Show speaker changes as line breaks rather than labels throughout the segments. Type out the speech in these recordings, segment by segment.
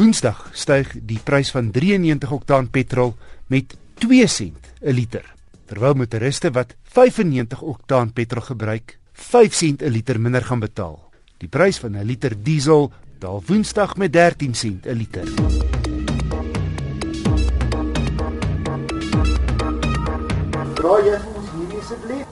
Woensdag styg die prys van 93 oktaan petrol met 2 sent 'n liter. Terwyl motoriste wat 95 oktaan petrol gebruik, 5 sent 'n liter minder gaan betaal. Die prys van 'n liter diesel daal Woensdag met 13 sent 'n liter.
Draai jy ons hierdie asseblief?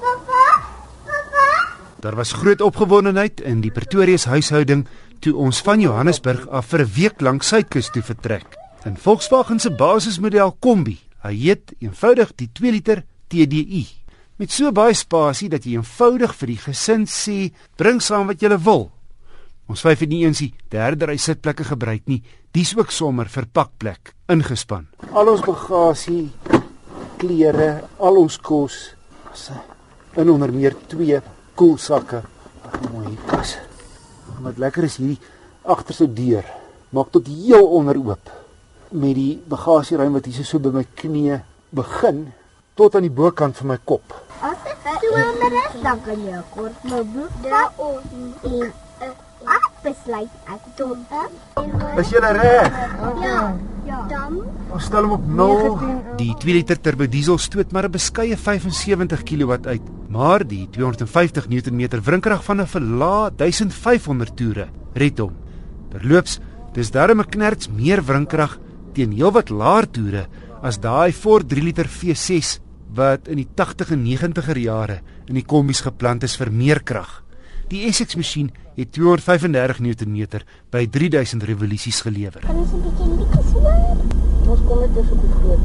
Daar was groot opgewondenheid in die Pretoria se huishouding toe ons van Johannesburg af vir 'n week lank suidkus toe vertrek. In Volkswagen se basismodel Kombi, hy heet eenvoudig die 2 liter TDI. Met so baie spasie dat jy eenvoudig vir die gesin sê, bring saam wat jy wil. Ons vyf het nie eens die derde ry sitplekke gebruik nie. Dis ook sommer vir pakplek ingespan.
Al ons bagasie, klere, al ons kos, as in onder meer twee koelsakke. Ag mooi hier pas. En wat lekker is hierdie agterste deur. Maak tot heel onder oop. Met die bagasieruim wat hier so by my knie begin tot aan die bokant van my kop.
As ek so onder is, dan kan jy kort my broek dra en ek besluit ek doen.
Is jy reg?
Ja. Ja. Dan
Ons stel hom op 0.
Die 2 liter turbo diesel stoot maar 'n beskeie 75 kW uit, maar die 250 Nm wrinkrag van 'n verlaag 1500 toere red hom. Terloops, dis darem 'n knerts meer wrinkrag teen heelwat laer toere as daai Ford 3 liter V6 wat in die 80 en 90er jare in die kombies geplant is vir meer krag. Die Essex masjien het 235 Nm by 3000 revolusies gelewer.
kan ons 'n bietjie bietjie swaar.
Ons kom net eers op die groot.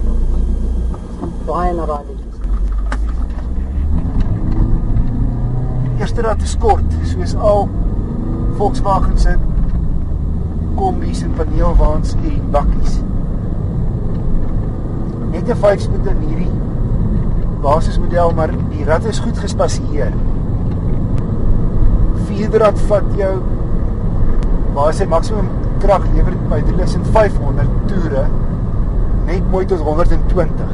Baie na daai liedjies.
Eerste rad is kort, soos al Volkswagen se kombies en paneelwaans en bakkies. Net 'n 5-spoed in hierdie basismodel, maar die rad is goed gespasieer. Vierde rad vat jou waar sy maksimum krag lewer by 3500 toere net mooi tot 120.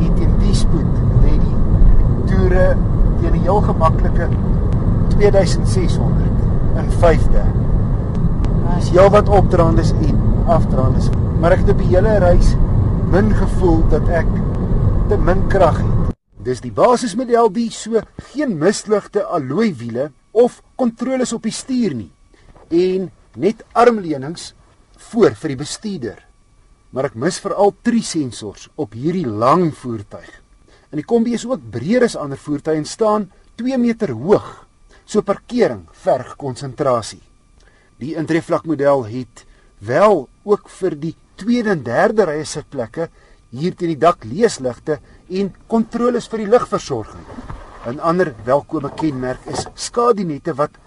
Hier teen die spoed lê die toere teen 'n heel gemaklike 2600 in 5de. Dis heel wat opdraandes en afdraandes, maar ek het op die hele reis min gevoel dat ek te min krag het. Dis die basismodel die so geen misligte alloy wiele of kontroles op die stuur nie en net armleunings voor vir die bestuurder. Maar ek mis veral drie sensors op hierdie lang voertuig. En die kombi is ook breër as ander voertuie en staan 2 meter hoog. So parkering verg konsentrasie. Die intrevlakmodel het wel ook vir die tweede en derde rye sitplekke hier teen die dak leesligte en kontroles vir die ligversorging. 'n Ander welkome kenmerk is skadunette wat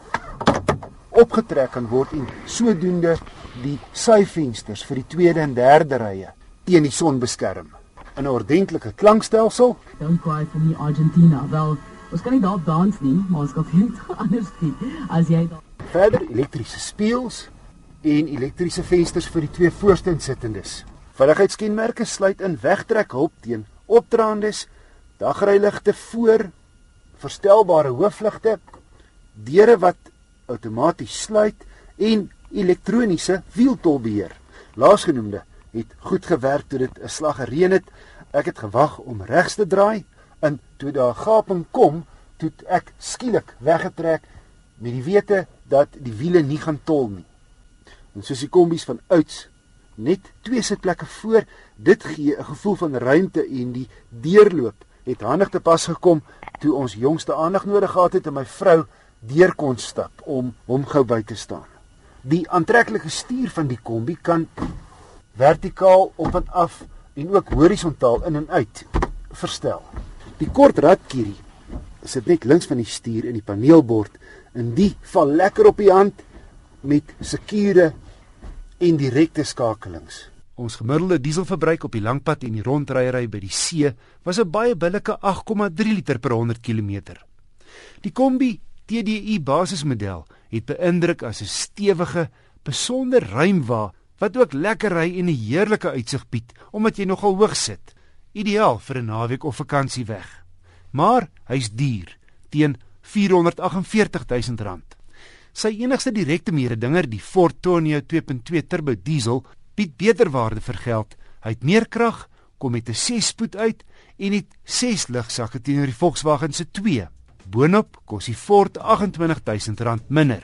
opgetrek kan word en sodoende die syvensters vir die tweede en derde rye teen die son beskerm. 'n ordentlike klankstelsel
Don't cry for me Argentina. Wel, ons kan nie daar dans nie, maar ons kan vind anders doen. As jy daar
Verder elektriese spieëls en elektriese vensters vir die twee voorste insittendes. Veiligheidskenmerke sluit in wegtrek hulp teen opdraandes, dagryligte voor, verstelbare hoofligte, deure wat outomaties sluit en elektroniese wieltolbeheer. Laasgenoemde het goed gewerk toe dit 'n slag gereën het. Ek het gewag om regs te draai en toe daar gaping kom, toe ek skielik weggetrek met die wete dat die wiele nie gaan tol nie. En soos die kombies van ouds net twee sitplekke voor, dit gee 'n gevoel van ruimte en die deurloop het handig te pas gekom toe ons jongste aandag nodig gehad het en my vrou deur kon stap om hom gou by te staan. Die aantreklike stuur van die kombi kan vertikaal op en af en ook horisontaal in en uit verstel. Die kort radkierie sit net links van die stuur in die paneelbord en die val lekker op die hand met sekure en direkte skakelings.
Ons gemiddelde dieselverbruik op die langpad en die rondryery by die see was 'n baie billike 8,3 liter per 100 km. Die Kombi TDI basismodel het beïndruk as 'n stewige, besonder ruim wa wat ook lekker ry en 'n heerlike uitsig bied omdat jy nogal hoog sit. Ideaal vir 'n naweek of vakansie weg. Maar hy's duur, teen 448 000 rand.
Sy enigste direkte mededinger, die Ford Tonio 2.2 turbo diesel, bied beter waarde vir geld. Hy het meer krag, kom met 'n 6-spoed uit en het 6 ligsakke teenoor die Volkswagen se 2. Boonop kos die Ford R28000 minder.